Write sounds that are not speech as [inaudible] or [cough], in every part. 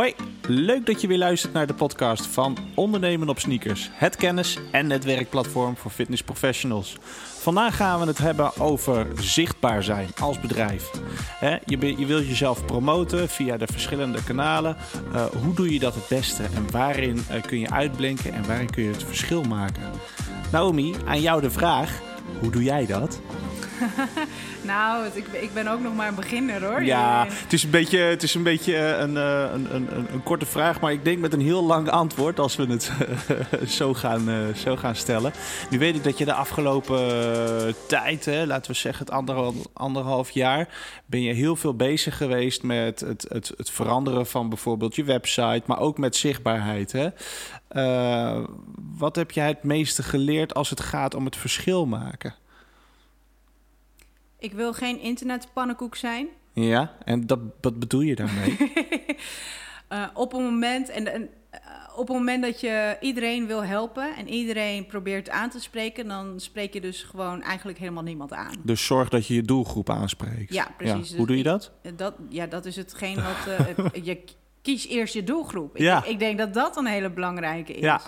Hoi, leuk dat je weer luistert naar de podcast van Ondernemen op Sneakers. Het kennis- en netwerkplatform voor fitness professionals. Vandaag gaan we het hebben over zichtbaar zijn als bedrijf. je, wilt jezelf promoten via de verschillende kanalen. Uh, hoe doe je dat het beste en waarin uh, kun je uitblinken en waarin kun je het verschil maken? Naomi, aan jou de vraag, hoe doe jij dat? [laughs] nou, ik, ik ben ook nog maar een beginner hoor. Ja, het is een beetje, het is een, beetje eh, een, een, een, een, korte vraag, maar ik denk met een heel lang antwoord als we het [laughs] zo, gaan, eh, zo gaan stellen. Nu weet ik dat je de afgelopen tijd, hè, laten we zeggen het anderhalf, anderhalf jaar, ben je heel veel bezig geweest met het, het, het veranderen van bijvoorbeeld je website, maar ook met zichtbaarheid. Hè? Uh, wat heb jij het meeste geleerd als het gaat om het verschil maken? Ik wil geen internetpannenkoek zijn. Ja, en dat, wat bedoel je daarmee? uh, [laughs] op een moment en, en uh, op het moment dat je iedereen wil helpen en iedereen probeert aan te spreken, dan spreek je dus gewoon eigenlijk helemaal niemand aan. Dus zorg dat je je doelgroep aanspreekt. Ja, precies. Ja. Hoe doe je dat? dat? Ja, dat is hetgeen wat [laughs] uh, je kies eerst je doelgroep. Ja. Ik, ik, denk dat dat een hele belangrijke is. Ja.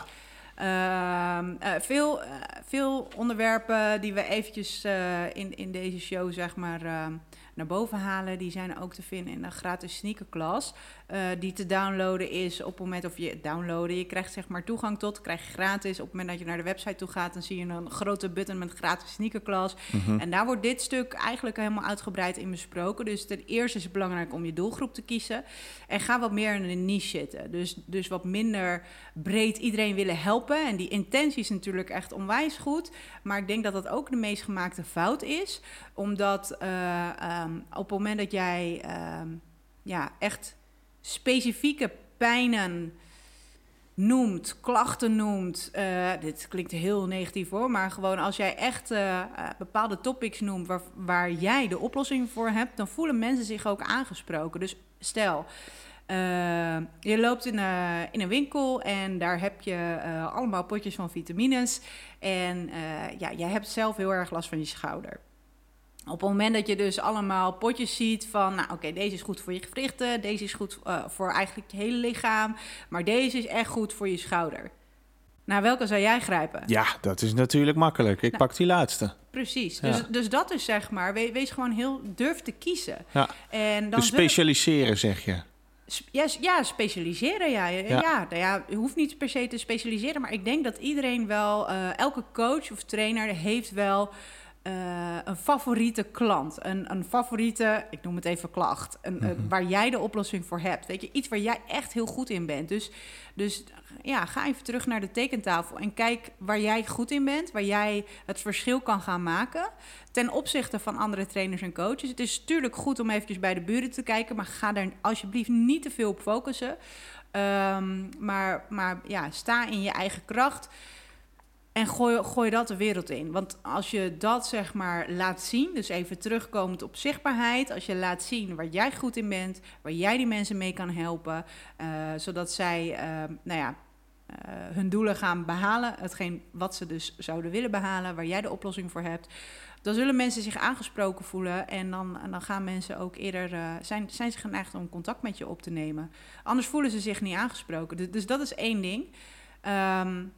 Uh, uh, veel, uh, veel onderwerpen die we eventjes eh, in, in deze show zeg maar, ehm, naar boven halen, die zijn ook te vinden in de gratis sneakerklas. Uh, die te downloaden is op het moment of je downloaden. Je krijgt zeg maar toegang tot, krijg je gratis. Op het moment dat je naar de website toe gaat, dan zie je een grote button met gratis sneakerklas. Mm En daar wordt dit stuk eigenlijk helemaal uitgebreid in besproken. Dus ten eerste is het belangrijk om je doelgroep te kiezen. En ga wat meer in een niche zitten. Dus, dus wat minder breed iedereen willen helpen. En die intentie is natuurlijk echt onwijs goed. Maar ik denk dat dat ook de meest gemaakte fout is. Omdat uh, um, op het moment dat jij um, ja, echt specifieke pijnen noemt, klachten noemt. Uh, dit klinkt heel negatief hoor, maar gewoon als jij echt uh, bepaalde topics noemt waar, jij de oplossing voor hebt, dan voelen mensen zich ook aangesproken. Dus stel, je loopt in, in, een winkel en daar heb je allemaal potjes van vitamines. En ja, jij hebt zelf heel erg last van je schouder. Op het moment dat je dus allemaal potjes ziet van, nou oké, deze is goed voor je gewrichten, deze is goed uh, voor eigenlijk je hele lichaam, maar deze is echt goed voor je schouder. Naar welke zou jij grijpen? Ja, dat is natuurlijk makkelijk. Ik nou, pak die laatste. Precies. Ja. Dus, dus dat is zeg maar, wees, wees gewoon heel durf te kiezen. Ja. En dan dus specialiseren zeg je. Ja, ja, specialiseren, ja. Ja, ja. Nou ja, je hoeft niet per se te specialiseren, maar ik denk dat iedereen wel, uh, elke coach of trainer heeft wel uh, een favoriete klant, een, een favoriete, ik noem het even klacht, een, mm -hmm. waar jij de oplossing voor hebt. Weet je, iets waar jij echt heel goed in bent. Dus, dus ja, ga even terug naar de tekentafel en kijk waar jij goed in bent, waar jij het verschil kan gaan maken ten opzichte van andere trainers en coaches. Het is natuurlijk goed om eventjes bij de buren te kijken, maar ga daar alsjeblieft niet te veel op focussen. Um, maar, maar ja, sta in je eigen kracht. En gooi, gooi dat de wereld in. Want als je dat zeg maar laat zien, dus even terugkomend op zichtbaarheid, als je laat zien waar jij goed in bent, waar jij die mensen mee kan helpen, uh, zodat zij, uh, nou ja, uh, hun doelen gaan behalen, hetgeen wat ze dus zouden willen behalen, waar jij de oplossing voor hebt, dan zullen mensen zich aangesproken voelen en dan, dan gaan mensen ook eerder, zijn, zijn ze geneigd om contact met je op te nemen. Anders voelen ze zich niet aangesproken. Dus, dus dat is één ding. Um,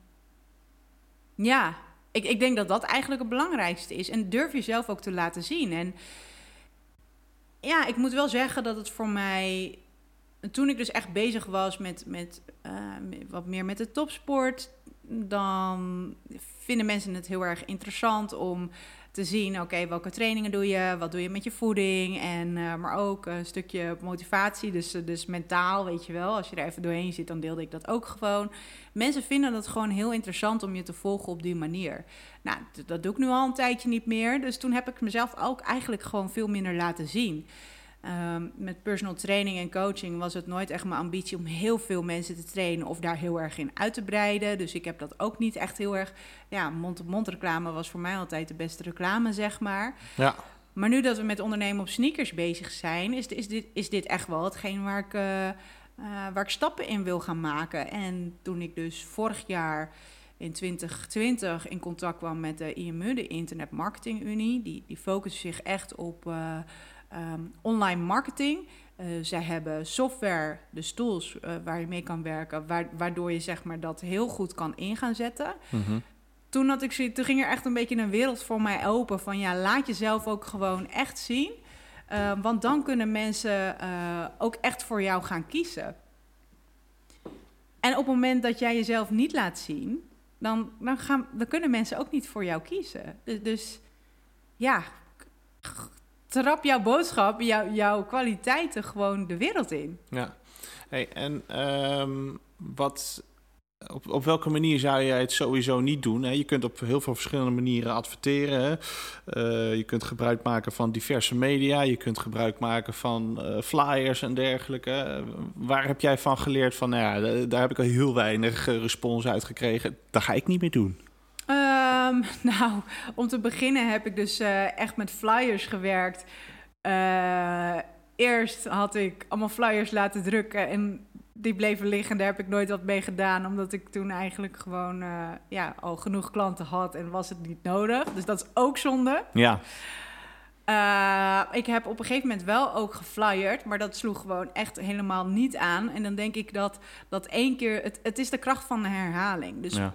ja, ik, ik denk dat dat eigenlijk het belangrijkste is. En durf jezelf ook te laten zien. En ja, ik moet wel zeggen dat het voor mij. Toen ik dus echt bezig was met, met uh, wat meer met de topsport, dan vinden mensen het heel erg interessant om te zien, oké, welke trainingen doe je, wat doe je met je voeding, en, uh, maar ook een stukje motivatie, dus, dus mentaal, weet je wel. Als je er even doorheen zit, dan deelde ik dat ook gewoon. Mensen vinden het gewoon heel interessant om je te volgen op die manier. Nou, dat doe ik nu al een tijdje niet meer, dus toen heb ik mezelf ook eigenlijk gewoon veel minder laten zien. Um, met personal training en coaching was het nooit echt mijn ambitie om heel veel mensen te trainen of daar heel erg in uit te breiden. Dus ik heb dat ook niet echt heel erg. Ja, mond-op-mond reclame was voor mij altijd de beste reclame, zeg maar. Ja. Maar nu dat we met ondernemen op sneakers bezig zijn, is, is, dit, is dit echt wel hetgeen waar ik, uh, uh, waar ik stappen in wil gaan maken. En toen ik dus vorig jaar in 2020 in contact kwam met de IMU, de Internet Marketing Unie, die, die focust zich echt op. Uh, um, online marketing. Uh, zij hebben software, de tools uh, waar je mee kan werken, waardoor je zeg maar dat heel goed kan in gaan zetten. Mhm. Toen, had ik, toen ging er echt een beetje een wereld voor mij open van ja, laat jezelf ook gewoon echt zien. Uh, want dan kunnen mensen ook echt voor jou gaan kiezen. En op het moment dat jij jezelf niet laat zien, dan, dan, gaan, dan kunnen mensen ook niet voor jou kiezen. Dus, dus ja, trap jouw boodschap, jouw, jouw kwaliteiten gewoon de wereld in. Ja. Hey, en ehm, wat, op, op welke manier zou jij het sowieso niet doen? Hè? Je kunt op heel veel verschillende manieren adverteren. Uh, je kunt gebruik maken van diverse media. Je kunt gebruik maken van uh, flyers en dergelijke. waar heb jij van geleerd van, nou ja, daar heb ik al heel weinig uh, respons uit gekregen. Dat ga ik niet meer doen. Um, [laughs] nou, om te beginnen heb ik dus echt met flyers gewerkt. eerst had ik allemaal flyers laten drukken en die bleven liggen. Daar heb ik nooit wat mee gedaan, omdat ik toen eigenlijk gewoon uh, ja, al genoeg klanten had en was het niet nodig. Dus dat is ook zonde. Ja. Uh, ik heb op een gegeven moment wel ook geflyerd, maar dat sloeg gewoon echt helemaal niet aan. En dan denk ik dat dat één keer, het, het is de kracht van de herhaling. Dus ja.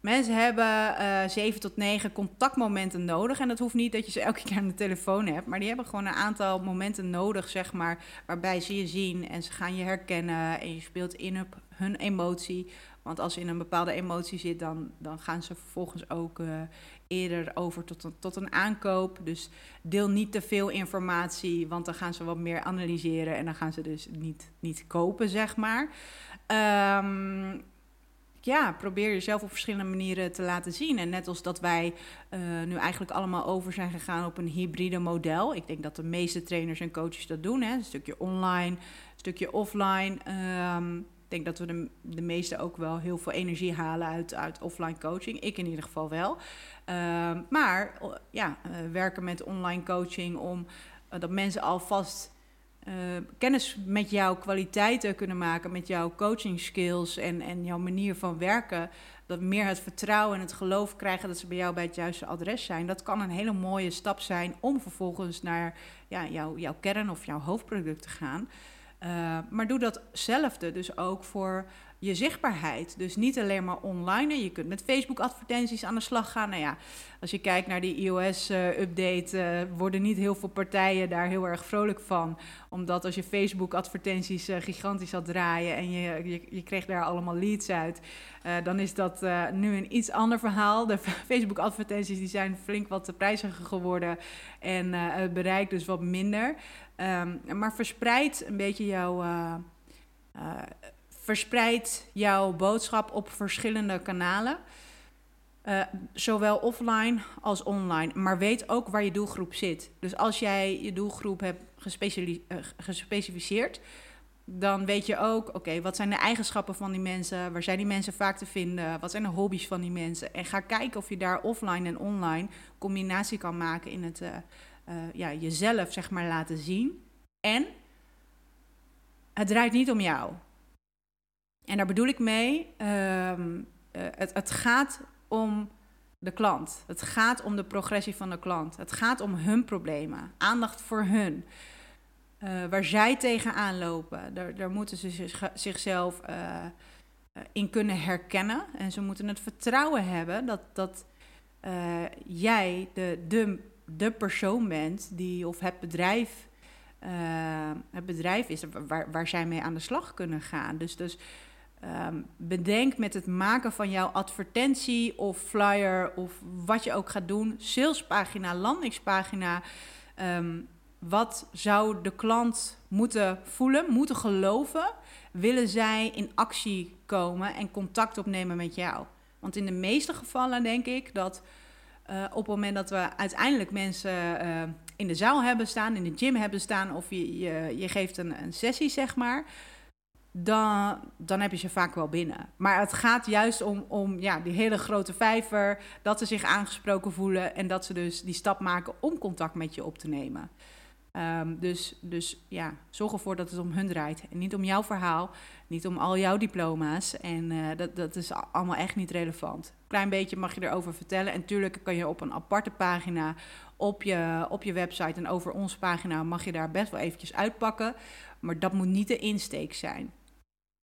Mensen hebben uh, zeven tot negen contactmomenten nodig. En dat hoeft niet dat je ze elke [laughs] keer aan de telefoon hebt. Maar die hebben gewoon een aantal momenten nodig, zeg maar. Waarbij ze je zien en ze gaan je herkennen. En je speelt in op hun emotie. Want als je in een bepaalde emotie zit, dan, dan gaan ze vervolgens ook uh, eerder over tot een, tot een aankoop. Dus deel niet te veel informatie, want dan gaan ze wat meer analyseren. En dan gaan ze dus niet, niet kopen, zeg maar. Um, ja, probeer jezelf op verschillende manieren te laten zien. En net als dat wij uh, nu eigenlijk allemaal over zijn gegaan op een hybride model. Ik denk dat de meeste trainers en coaches dat doen. Hè? Een stukje online, een stukje offline. Um, ik denk dat we de, de meeste ook wel heel veel energie halen uit, uit offline coaching. Ik in ieder geval wel. Um, maar ja, uh, werken met online coaching om uh, dat mensen alvast uh, kennis met jouw kwaliteiten kunnen maken, met jouw coaching skills en, en jouw manier van werken. Dat meer het vertrouwen en het geloof krijgen dat ze bij jou bij het juiste adres zijn. Dat kan een hele mooie stap zijn om vervolgens naar ja, jouw, jouw kern of jouw hoofdproduct te gaan. Uh, maar doe datzelfde dus ook voor je zichtbaarheid. Dus niet alleen maar online. Je kunt met Facebook-advertenties aan de slag gaan. Nou ja, als je kijkt naar die iOS-update, uh, uh, worden niet heel veel partijen daar heel erg vrolijk van. Omdat als je Facebook-advertenties uh, gigantisch had draaien en je, je, je, kreeg daar allemaal leads uit, dan is dat nu een iets ander verhaal. De [laughs] Facebook-advertenties zijn flink wat prijziger geworden en het bereik dus wat minder. Um, maar verspreid een beetje jouw verspreid jouw boodschap op verschillende kanalen. Uh, zowel offline als online. Maar weet ook waar je doelgroep zit. Dus als jij je doelgroep hebt uh, gespecificeerd, dan weet je ook, oké, wat zijn de eigenschappen van die mensen? Waar zijn die mensen vaak te vinden? Wat zijn de hobby's van die mensen? En ga kijken of je daar offline en online combinatie kan maken in het uh, ja, jezelf, zeg maar, laten zien. En het draait niet om jou. En daar bedoel ik mee, um, uh, het, het gaat om de klant. Het gaat om de progressie van de klant. Het gaat om hun problemen. Aandacht voor hun. Uh, waar zij tegenaan lopen. Daar, daar moeten ze zich, zichzelf uh, in kunnen herkennen. En ze moeten het vertrouwen hebben dat, dat jij de, de, de persoon bent die of het bedrijf, het bedrijf is waar, waar zij mee aan de slag kunnen gaan. Dus, dus Um, bedenk met het maken van jouw advertentie of flyer of wat je ook gaat doen, salespagina, landingspagina. Um, wat zou de klant moeten voelen, moeten geloven? Willen zij in actie komen en contact opnemen met jou? Want in de meeste gevallen denk ik dat uh, op het moment dat we uiteindelijk mensen uh, in de zaal hebben staan, in de gym hebben staan, of je, je, je geeft een, een sessie, zeg maar dan, dan heb je ze vaak wel binnen. Maar het gaat juist om, om ja, die hele grote vijver, dat ze zich aangesproken voelen en dat ze dus die stap maken om contact met je op te nemen. Um, dus, dus ja, zorg ervoor dat het om hun draait. En niet om jouw verhaal, niet om al jouw diploma's. En uh, dat, dat is allemaal echt niet relevant. Klein beetje mag je erover vertellen. En tuurlijk kan je op een aparte pagina op je, op je website en over onze pagina mag je daar best wel eventjes uitpakken. Maar dat moet niet de insteek zijn.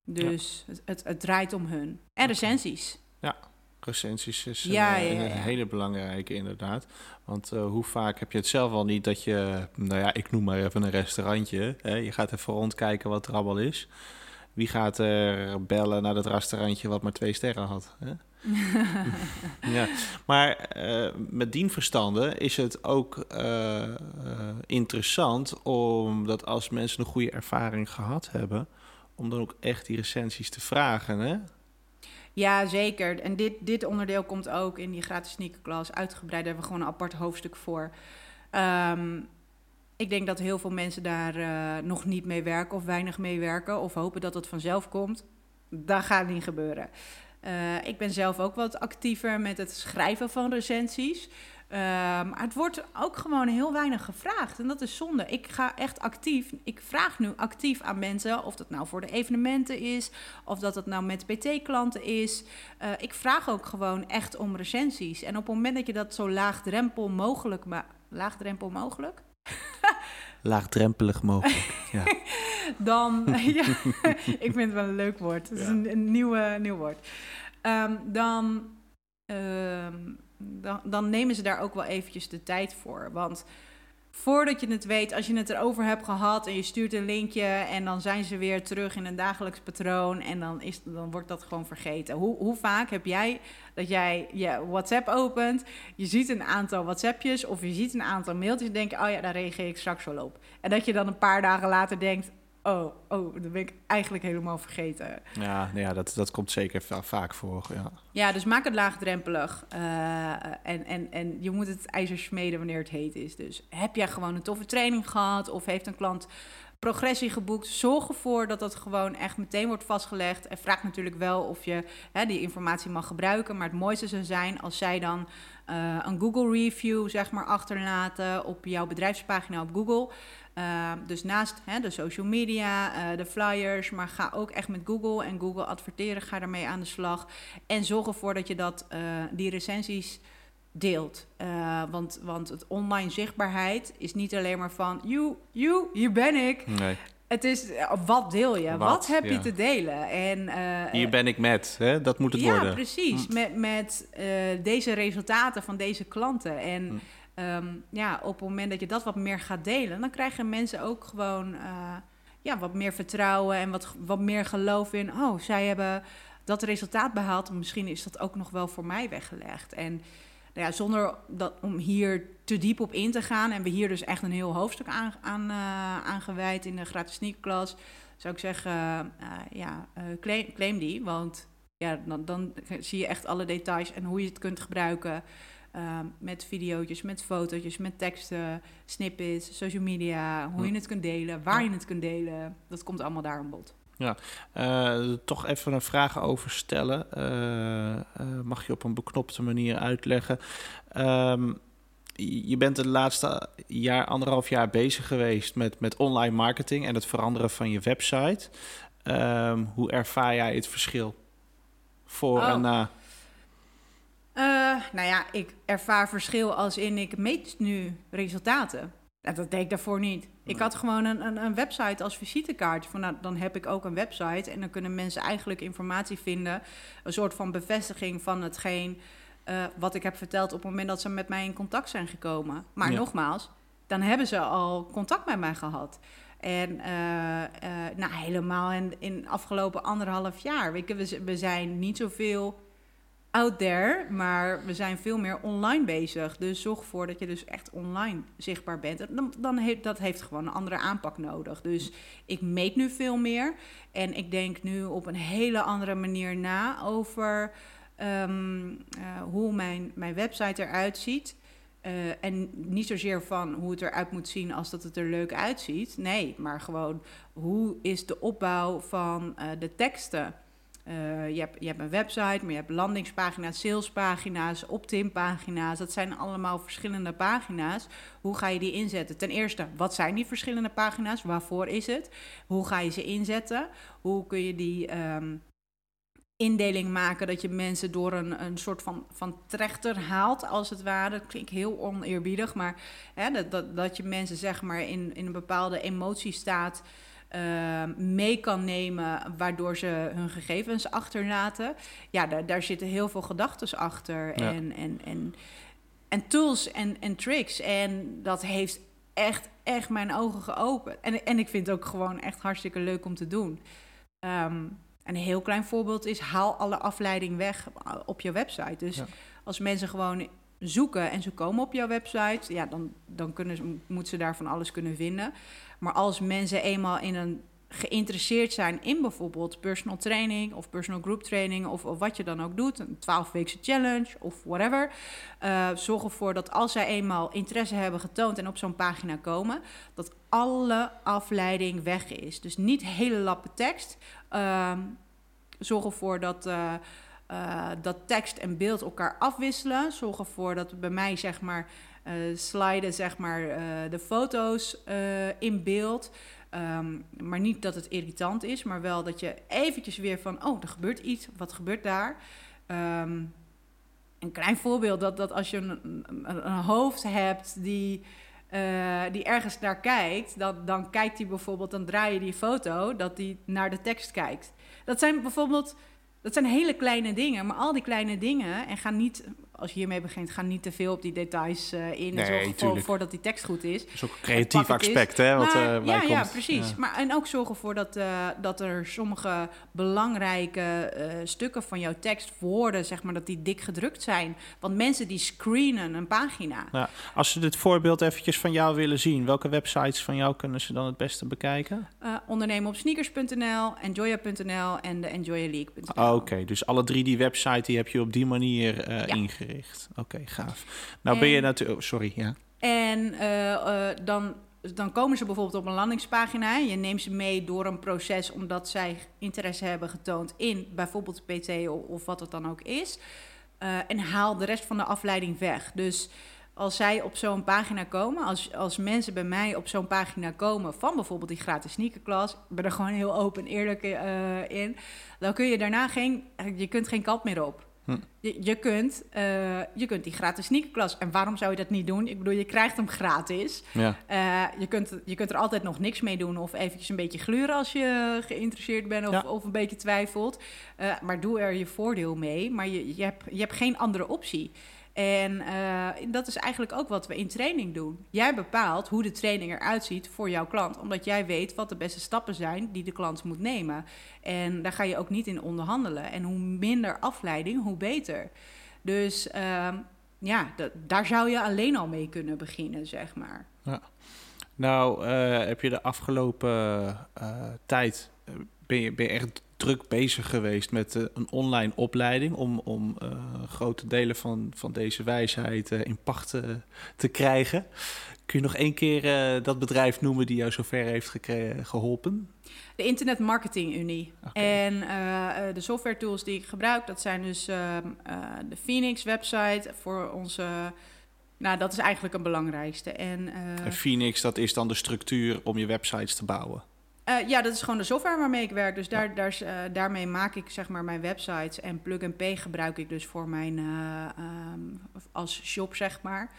Dus het, het, het, draait om hun. En recensies. Ja, recensies is ja, een, een, hele belangrijke inderdaad. Want uh, hoe vaak heb je het zelf al niet dat je, nou ja, ik noem maar even een restaurantje. Hè? Je gaat even rondkijken wat er allemaal is. Wie gaat er bellen naar dat restaurantje wat maar twee sterren had? Hè? [laughs] ja, maar uh, met dien verstande is het ook uh, uh, interessant omdat als mensen een goede ervaring gehad hebben, om dan ook echt die recensies te vragen. Hè? Ja, zeker. En dit, dit onderdeel komt ook in die gratis sneakerklas uitgebreid. Daar hebben we gewoon een apart hoofdstuk voor. Um, ik denk dat heel veel mensen daar uh, nog niet mee werken of weinig mee werken. Of hopen dat het vanzelf komt. Dat gaat niet gebeuren. Uh, ik ben zelf ook wat actiever met het schrijven van recensies. Uh, maar het wordt ook gewoon heel weinig gevraagd. En dat is zonde. Ik ga echt actief. Ik vraag nu actief aan mensen. Of dat nou voor de evenementen is. Of dat het nou met PT-klanten is. Uh, ik vraag ook gewoon echt om recensies. En op het moment dat je dat zo laagdrempel mogelijk maakt. Laagdrempel mogelijk? [laughs] Laagdrempelig mogelijk. Ja. [laughs] dan, [laughs] ja, ik vind het wel een leuk woord. Het is een, een nieuwe, nieuw woord. Um, dan. Um, dan, dan nemen ze daar ook wel eventjes de tijd voor. Want voordat je het weet, als je het erover hebt gehad en je stuurt een linkje en dan zijn ze weer terug in een dagelijks patroon en dan, is, dan wordt dat gewoon vergeten. Hoe, hoe vaak heb jij dat jij je WhatsApp opent, je ziet een aantal WhatsAppjes of je ziet een aantal mailtjes en denk oh ja, daar reageer ik straks wel op. En dat je dan een paar dagen later denkt, oh, oh, dat ben ik eigenlijk helemaal vergeten. Ja, nou ja dat, dat komt zeker vaak voor. Ja, ja dus maak het laagdrempelig. Uh, en, en, en je moet het ijzer smeden wanneer het heet is. Dus heb jij gewoon een toffe training gehad of heeft een klant progressie geboekt. Zorg ervoor dat dat gewoon echt meteen wordt vastgelegd. En vraag natuurlijk wel of je hè, die informatie mag gebruiken. Maar het mooiste zou zijn als zij dan uh, een Google review zeg maar, achterlaten op jouw bedrijfspagina op Google. Uh, dus naast hè, de social media, uh, de flyers, maar ga ook echt met Google en Google adverteren. Ga daarmee aan de slag. En zorg ervoor dat je dat, uh, die recensies deelt. want, want het online zichtbaarheid is niet alleen maar van... You, you, hier ben ik. Nee. Het is, wat deel je? Wat, wat heb ja. je te delen? En, Hier ben ik met, hè? dat moet het ja, worden. Ja, precies. Hm. Met, met deze resultaten van deze klanten. En... Hm um, ja, op het moment dat je dat wat meer gaat delen, dan krijgen mensen ook gewoon uh, ja, wat meer vertrouwen en wat, wat meer geloof in. Oh, zij hebben dat resultaat behaald. Misschien is dat ook nog wel voor mij weggelegd. En nou ja, zonder dat, om hier te diep op in te gaan, en we hier dus echt een heel hoofdstuk aan, aan, uh, aan gewijd in de gratis sneakklas, zou ik zeggen, uh, ja, claim, claim, die. Want ja, dan, dan zie je echt alle details en hoe je het kunt gebruiken. Uh, met video's, met fotootjes, met teksten, snippets, social media, hoe je het kunt delen, waar je het kunt delen. Dat komt allemaal daar aan bod. Ja, uh, toch even een vraag over stellen. Uh, mag je op een beknopte manier uitleggen. Um, je bent het laatste jaar, anderhalf jaar bezig geweest met, met online marketing en het veranderen van je website. Um, hoe ervaar jij het verschil voor oh. en na? Nou ja, ik ervaar verschil als in ik meet nu resultaten. Dat deed ik daarvoor niet. Ik had gewoon een, een, een, website als visitekaart. Van, nou, dan heb ik ook een website en dan kunnen mensen eigenlijk informatie vinden. Een soort van bevestiging van hetgeen uh, wat ik heb verteld op het moment dat ze met mij in contact zijn gekomen. Maar ja. nogmaals, dan hebben ze al contact met mij gehad. En uh, nou, helemaal in, in afgelopen anderhalf jaar. We, we zijn niet zoveel out there, maar we zijn veel meer online bezig. Dus zorg ervoor dat je dus echt online zichtbaar bent. Dan, dan heeft dat heeft gewoon een andere aanpak nodig. Dus ik meet nu veel meer en ik denk nu op een hele andere manier na over um, uh, hoe mijn, mijn website eruit ziet. Uh, en niet zozeer van hoe het eruit moet zien als dat het er leuk uitziet. Nee, maar gewoon hoe is de opbouw van uh, de teksten. Uh, je, hebt, je hebt een website, maar je hebt landingspagina's, salespagina's, opt-in pagina's. Dat zijn allemaal verschillende pagina's. Hoe ga je die inzetten? Ten eerste, wat zijn die verschillende pagina's? Waarvoor is het? Hoe ga je ze inzetten? Hoe kun je die um, indeling maken dat je mensen door een, een soort van, van trechter haalt, als het ware. Dat klinkt heel oneerbiedig, maar hè, dat, dat, dat je mensen zeg maar in, in een bepaalde emotiestaat uh, mee kan nemen, waardoor ze hun gegevens achterlaten. Ja, daar, daar zitten heel veel gedachten achter en, en, en, en tools en, en tricks. En dat heeft echt, echt mijn ogen geopend. En, en ik vind het ook gewoon echt hartstikke leuk om te doen. Um, een heel klein voorbeeld is: haal alle afleiding weg op je website. Dus als mensen gewoon zoeken en ze komen op jouw website, ja, dan, dan kunnen moeten ze daar van alles kunnen vinden. Maar als mensen eenmaal in een geïnteresseerd zijn in bijvoorbeeld personal training of personal group training of, of wat je dan ook doet, een 12-weekse challenge of whatever. Uh, zorg ervoor dat als zij eenmaal interesse hebben getoond en op zo'n pagina komen, dat alle afleiding weg is. Dus niet hele lappen tekst. Uh, zorg ervoor dat. Uh, uh, dat tekst en beeld elkaar afwisselen. Zorg ervoor dat bij mij zeg maar uh, sliden zeg maar de foto's in beeld. Um, maar niet dat het irritant is, maar wel dat je eventjes weer van, oh, er gebeurt iets, wat gebeurt daar? Um, een klein voorbeeld, dat, dat als je een, hoofd hebt die, die ergens naar kijkt, dat, dan kijkt hij bijvoorbeeld, dan draai je die foto, dat hij naar de tekst kijkt. Dat zijn bijvoorbeeld, dat zijn hele kleine dingen, maar al die kleine dingen, en ga niet als je hiermee begint, ga niet te veel op die details uh, in. Nee, zorg voordat die tekst goed is. Dat is ook een creatief aspect, hè? Wat, maar, uh, ja, ja, precies. Maar, en ook zorgen ervoor dat, uh, dat er sommige belangrijke stukken van jouw tekst, woorden, zeg maar, dat die dik gedrukt zijn. Want mensen die screenen een pagina. Ja. Als ze dit voorbeeld eventjes van jou willen zien, welke websites van jou kunnen ze dan het beste bekijken? ondernemen op sneakers.nl, enjoya.nl en de enjoyaleague.nl. Ah, oké, dus alle drie die websites die heb je op die manier ja. Oké, gaaf. Nou ben je natuurlijk... Oh, sorry, ja. En uh, dan, dan komen ze bijvoorbeeld op een landingspagina. Je neemt ze mee door een proces omdat zij interesse hebben getoond in bijvoorbeeld PT of, wat het dan ook is. Uh, en haal de rest van de afleiding weg. Dus als zij op zo'n pagina komen, als, als mensen bij mij op zo'n pagina komen van bijvoorbeeld die gratis sneakerklas, ik ben er gewoon heel open en eerlijk uh, in, dan kun je daarna geen, je kunt geen kap meer op. Hm. Je, je, kunt, uh, je kunt die gratis sneakerklas. En waarom zou je dat niet doen? Ik bedoel, je krijgt hem gratis. Ja. Uh, je, kunt, je kunt er altijd nog niks mee doen. Of eventjes een beetje gluren als je geïnteresseerd bent of, ja. of een beetje twijfelt. Uh, maar doe er je voordeel mee. Maar je, je, hebt, je hebt geen andere optie. En uh, dat is eigenlijk ook wat we in training doen. Jij bepaalt hoe de training eruit ziet voor jouw klant, omdat jij weet wat de beste stappen zijn die de klant moet nemen. En daar ga je ook niet in onderhandelen. En hoe minder afleiding, hoe beter. Dus uh, ja, daar zou je alleen al mee kunnen beginnen, zeg maar. Ja. Nou, uh, heb je de afgelopen uh, tijd ben je, ben je echt druk bezig geweest met uh, een online opleiding om, om uh, grote delen van, van deze wijsheid uh, in pacht te krijgen. Kun je nog één keer dat bedrijf noemen die jou zover heeft geholpen? De Internet Marketing Unie. Okay. En de software tools die ik gebruik, dat zijn dus ehm, de Phoenix website voor onze... Nou, dat is eigenlijk een belangrijkste. En, en Phoenix, dat is dan de structuur om je websites te bouwen? Uh, ja, dat is gewoon de software waarmee ik werk. Dus daar, uh, daarmee maak ik zeg maar mijn websites. En Plug and Pay gebruik ik dus voor mijn uh, um, als shop, zeg maar.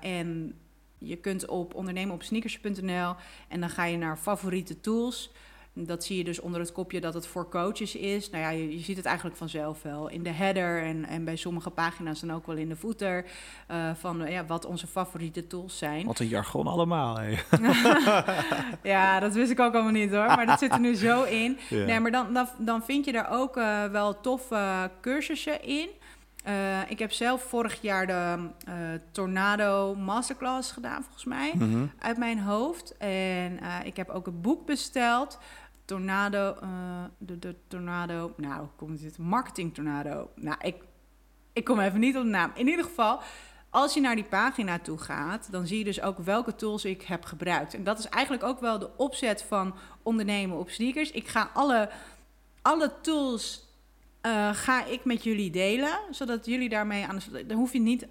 en je kunt op ondernemen op sneakers.nl en dan ga je naar favoriete tools. Dat zie je dus onder het kopje dat het voor coaches is. Nou ja, je, je ziet het eigenlijk vanzelf wel in de header en, en bij sommige pagina's dan ook wel in de footer uh, van uh, ja, wat onze favoriete tools zijn. Wat een jargon allemaal. Hè? [laughs] ja, dat wist ik ook allemaal niet hoor, maar dat zit er nu zo in. [laughs] Ja. Nee, maar dan, dan, dan vind je daar ook uh, wel toffe cursussen in. Uh, ik heb zelf vorig jaar de uh, Tornado Masterclass gedaan, volgens mij, mm -hmm. uit mijn hoofd. En uh, ik heb ook een boek besteld. Tornado, de, de Tornado, nou, komt dit? Marketing Tornado. Nou, ik, ik kom even niet op de naam. In ieder geval, als je naar die pagina toe gaat, dan zie je dus ook welke tools ik heb gebruikt. En dat is eigenlijk ook wel de opzet van ondernemen op sneakers. Ik ga alle, alle tools uh, ga ik met jullie delen, zodat jullie daarmee aan de Dan hoef je niet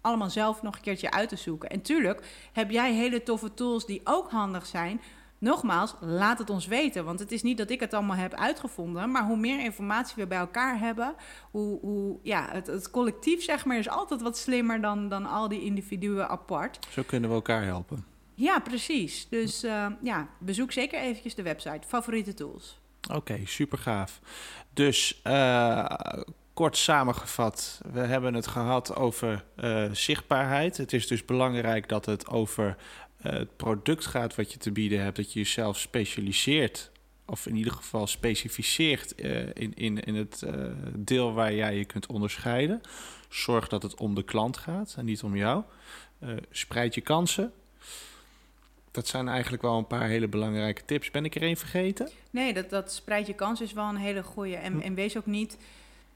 allemaal zelf nog een keertje uit te zoeken. En tuurlijk heb jij hele toffe tools die ook handig zijn nogmaals, laat het ons weten. Want het is niet dat ik het allemaal heb uitgevonden. Maar hoe meer informatie we bij elkaar hebben, hoe, hoe ja, het, het collectief zeg maar, is altijd wat slimmer dan, dan al die individuen apart. Zo kunnen we elkaar helpen. Ja, precies. Dus uh, ja, bezoek zeker eventjes de website. Favoriete tools. Oké, super gaaf. Dus uh, kort samengevat, we hebben het gehad over uh, zichtbaarheid. Het is dus belangrijk dat het over het product gaat wat je te bieden hebt, dat je jezelf specialiseert. Of in ieder geval specificeert in, in, in het deel waar jij je kunt onderscheiden. Zorg dat het om de klant gaat en niet om jou. spreid je kansen dat zijn eigenlijk wel een paar hele belangrijke tips. Ben ik er één vergeten? Nee, dat, dat spreid je kans is wel een hele goede. En, hm. en wees ook niet...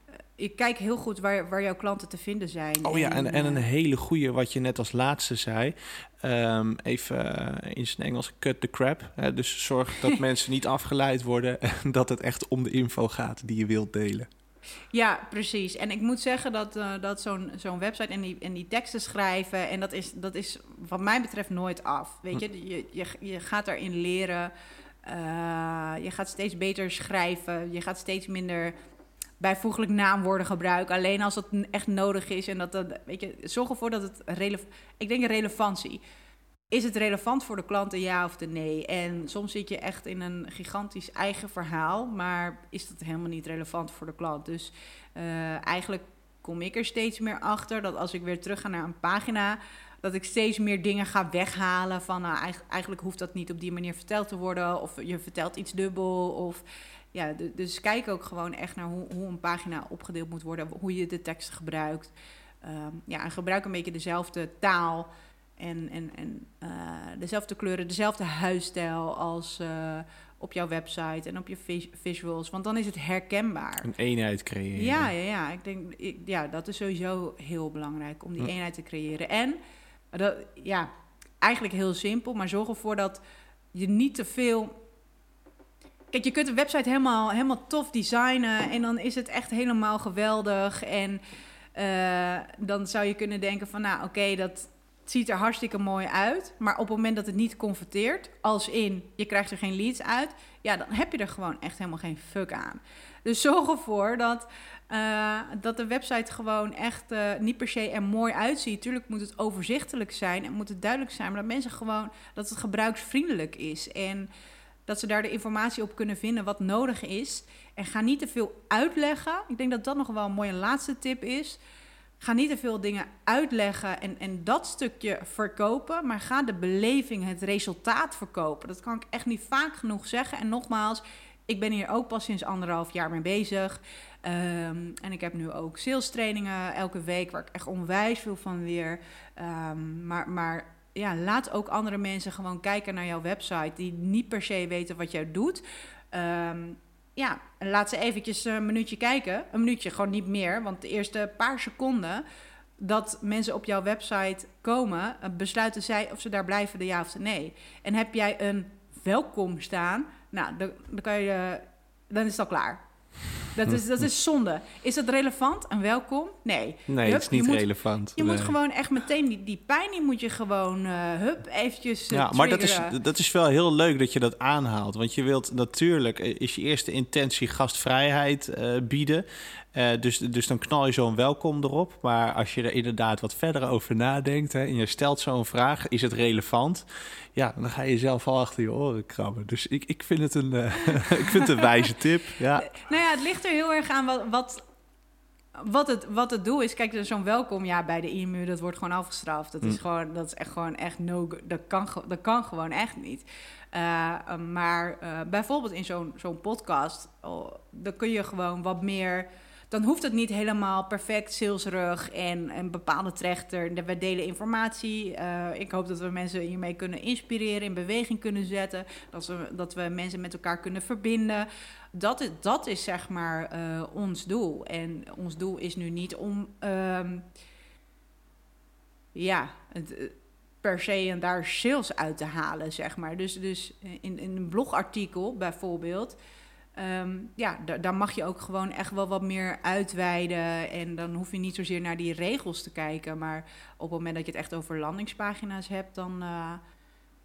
Eh, ik kijk heel goed waar, waar jouw klanten te vinden zijn. Oh ja, en, en een eh, hele goede, wat je net als laatste zei. Um, even uh, in zijn Engels, cut the crap. Hè? Dus zorg dat [laughs] mensen niet afgeleid worden en dat het echt om de info gaat die je wilt delen. Ja, precies. En ik moet zeggen dat, uh, dat zo'n zo'n website en die, en die teksten schrijven... en dat is, dat is wat mij betreft nooit af. Weet je, je, je, je gaat daarin leren. Uh, je gaat steeds beter schrijven. Je gaat steeds minder bijvoeglijk naamwoorden gebruiken. Alleen als het echt nodig is. En dat, dat weet je, zorg ervoor dat het relevant... Ik denk relevantie is het relevant voor de klanten, ja of de nee? En soms zit je echt in een gigantisch eigen verhaal, maar is dat helemaal niet relevant voor de klant. Dus uh, eigenlijk kom ik er steeds meer achter dat als ik weer terug ga naar een pagina, dat ik steeds meer dingen ga weghalen van nou, eigenlijk hoeft dat niet op die manier verteld te worden, of je vertelt iets dubbel, of ja, dus kijk ook gewoon echt naar hoe, hoe een pagina opgedeeld moet worden, hoe je de tekst gebruikt. Um, ja, en gebruik een beetje dezelfde taal. En, en, en uh, dezelfde kleuren, dezelfde huisstijl als uh, op jouw website en op je visuals. Want dan is het herkenbaar. Een eenheid creëren. Ja, ja, ja. Ik denk, ik, ja dat is sowieso heel belangrijk om die eenheid te creëren. En dat, ja, eigenlijk heel simpel, maar zorg ervoor dat je niet te veel. Kijk, je kunt een website helemaal, helemaal tof designen en dan is het echt helemaal geweldig. En uh, dan zou je kunnen denken van, nou oké, dat het ziet er hartstikke mooi uit. Maar op het moment dat het niet converteert, als in je krijgt er geen leads uit, ja, dan heb je er gewoon echt helemaal geen fuck aan. Dus zorg ervoor dat, uh, dat de website gewoon echt uh, niet per se er mooi uitziet. Tuurlijk moet het overzichtelijk zijn en moet het duidelijk zijn, maar dat mensen gewoon dat het gebruiksvriendelijk is. En dat ze daar de informatie op kunnen vinden wat nodig is. En ga niet te veel uitleggen. Ik denk dat dat nog wel een mooie laatste tip is. Ga niet te veel dingen uitleggen en, en dat stukje verkopen, maar ga de beleving, het resultaat verkopen. Dat kan ik echt niet vaak genoeg zeggen. En nogmaals, ik ben hier ook pas sinds anderhalf jaar mee bezig. Um, en ik heb nu ook sales trainingen elke week, waar ik echt onwijs veel van leer. Um, maar, maar ja, laat ook andere mensen gewoon kijken naar jouw website, die niet per se weten wat jij doet. Um, ja, laat ze eventjes een minuutje kijken. Een minuutje, gewoon niet meer. Want de eerste paar seconden dat mensen op jouw website komen, eh, besluiten zij of ze daar blijven, de ja of de nee. En heb jij een welkom staan, nou, dan, dan, kan je, dan is het al klaar. Dat is, dat is zonde. Is dat relevant en welkom? Nee. Nee, het is niet relevant. Je moet gewoon echt meteen die, die pijn, die moet je gewoon, uh, hup, eventjes uh, Ja, maar dat is, dat is wel heel leuk dat je dat aanhaalt. Want je wilt natuurlijk, eh, is je eerste intentie gastvrijheid uh, bieden. Uh, dus, dus dan knal je zo'n welkom erop. Maar als je er inderdaad wat verder over nadenkt hè, en je stelt zo'n vraag, is het relevant? Ja, dan ga je zelf al achter je oren krabben. Dus ik, ik vind het een, uh, [laughs] ik vind het een wijze [laughs] tip. Ja. Nou ja, het ligt er heel erg aan wat, wat, wat, het, wat het doel is. Kijk, zo'n welkom ja, bij de IMU, dat wordt gewoon afgestraft. Dat is, mm. gewoon, dat is echt gewoon echt no dat kan, dat kan gewoon echt niet. Uh, maar uh, bijvoorbeeld in zo'n zo'n podcast, oh, dan kun je gewoon wat meer dan hoeft het niet helemaal perfect salesrug en een bepaalde trechter. We delen informatie. Uh, ik hoop dat we mensen hiermee kunnen inspireren, in beweging kunnen zetten. Dat we, dat we mensen met elkaar kunnen verbinden. Dat is, dat is zeg maar uh, ons doel. En ons doel is nu niet om. Um, ja, het, eh, per se en daar sales uit te halen, zeg maar. Dus, dus in, in een blogartikel bijvoorbeeld Um, ja, daar mag je ook gewoon echt wel wat meer uitweiden. En dan hoef je niet zozeer naar die regels te kijken. Maar op het moment dat je het echt over landingspagina's hebt, dan, uh,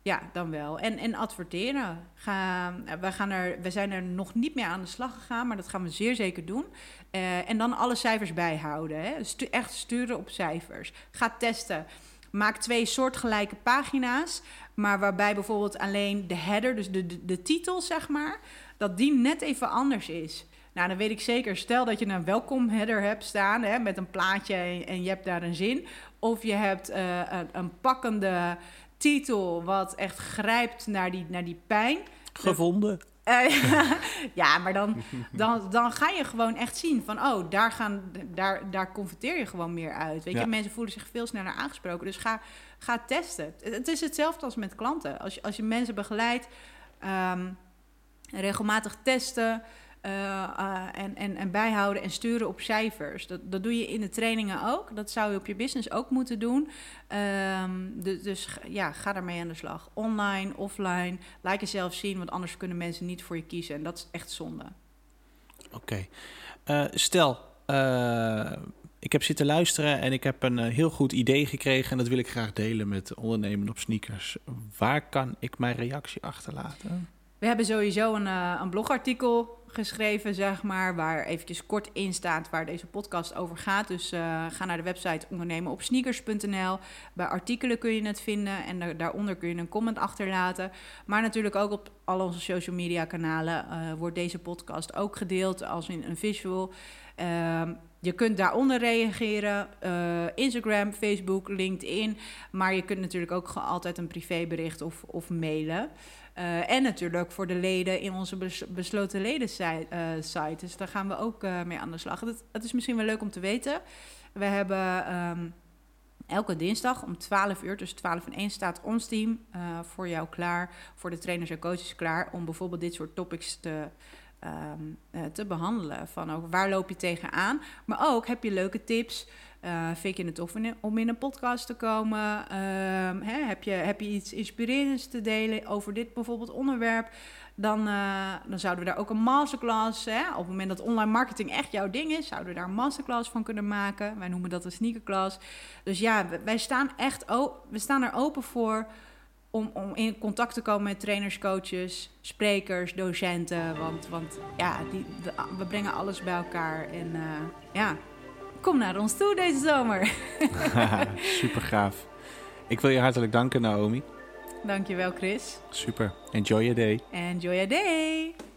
Ja, dan wel. En, en adverteren. Ga, we, gaan er, we zijn er nog niet meer aan de slag gegaan, maar dat gaan we zeer zeker doen. Uh, en dan alle cijfers bijhouden. Hè. Echt sturen op cijfers. Ga testen. Maak twee soortgelijke pagina's, maar waarbij bijvoorbeeld alleen de header, dus de, de, de titel zeg maar, dat die net even anders is. Nou, dan weet ik zeker, stel dat je een welkom header hebt staan hè, met een plaatje en, en, je hebt daar een zin. Of je hebt uh, een, een, pakkende titel wat echt grijpt naar die, naar die pijn. Gevonden. Uh, [laughs] ja, maar dan, dan, dan ga je gewoon echt zien van, oh, daar, gaan, daar, daar converteer je gewoon meer uit. Weet ja. je, mensen voelen zich veel sneller aangesproken. Dus ga, ga testen. Het is hetzelfde als met klanten. Als je, als je mensen begeleidt, um, regelmatig testen, uh, uh, en, en, en bijhouden en sturen op cijfers. Dat, dat doe je in de trainingen ook. Dat zou je op je business ook moeten doen. Um, de, dus ja, ga daarmee aan de slag. Online, offline. Laat jezelf zien, want anders kunnen mensen niet voor je kiezen. En dat is echt zonde. Oké. Uh, stel, ik heb zitten luisteren en ik heb een heel goed idee gekregen. En dat wil ik graag delen met ondernemen op sneakers. Waar kan ik mijn reactie achterlaten? We hebben sowieso een, een blogartikel geschreven, zeg maar, waar eventjes kort in staat waar deze podcast over gaat. Dus uh, ga naar de website ondernemenopsneakers.nl. Bij artikelen kun je het vinden en da daaronder kun je een comment achterlaten. Maar natuurlijk ook op al onze social media kanalen wordt deze podcast ook gedeeld als in een visual. Je kunt daaronder reageren. Uh, Instagram, Facebook, LinkedIn. Maar je kunt natuurlijk ook altijd een privébericht of, of mailen. Uh, en natuurlijk voor de leden in onze bes besloten leden site, uh, site. Dus daar gaan we ook mee aan de slag. Dat, is misschien wel leuk om te weten. We hebben um, elke dinsdag om 12 uur, tussen 12 en 1, staat ons team voor jou klaar. Voor de trainers en coaches klaar. Om bijvoorbeeld dit soort topics te, um, te behandelen. Van ook waar loop je tegenaan. Maar ook heb je leuke tips. Uh, vind je het tof om in een podcast te komen? Uh, hè, heb, je, heb je iets inspirerends te delen over dit bijvoorbeeld onderwerp? Dan, uh, dan zouden we daar ook een masterclass, hè, op het moment dat online marketing echt jouw ding is, zouden we daar een masterclass van kunnen maken. Wij noemen dat een sneakerclass. Dus ja, wij staan echt we staan er open voor om, om in contact te komen met trainers, coaches, sprekers, docenten. Want, want ja, die, de, we brengen alles bij elkaar. En uh, ja, kom naar ons toe deze zomer. [laughs] [laughs] Super gaaf. Ik wil je hartelijk danken, Naomi. Dankjewel, Chris. Super. Enjoy your day. Enjoy your day.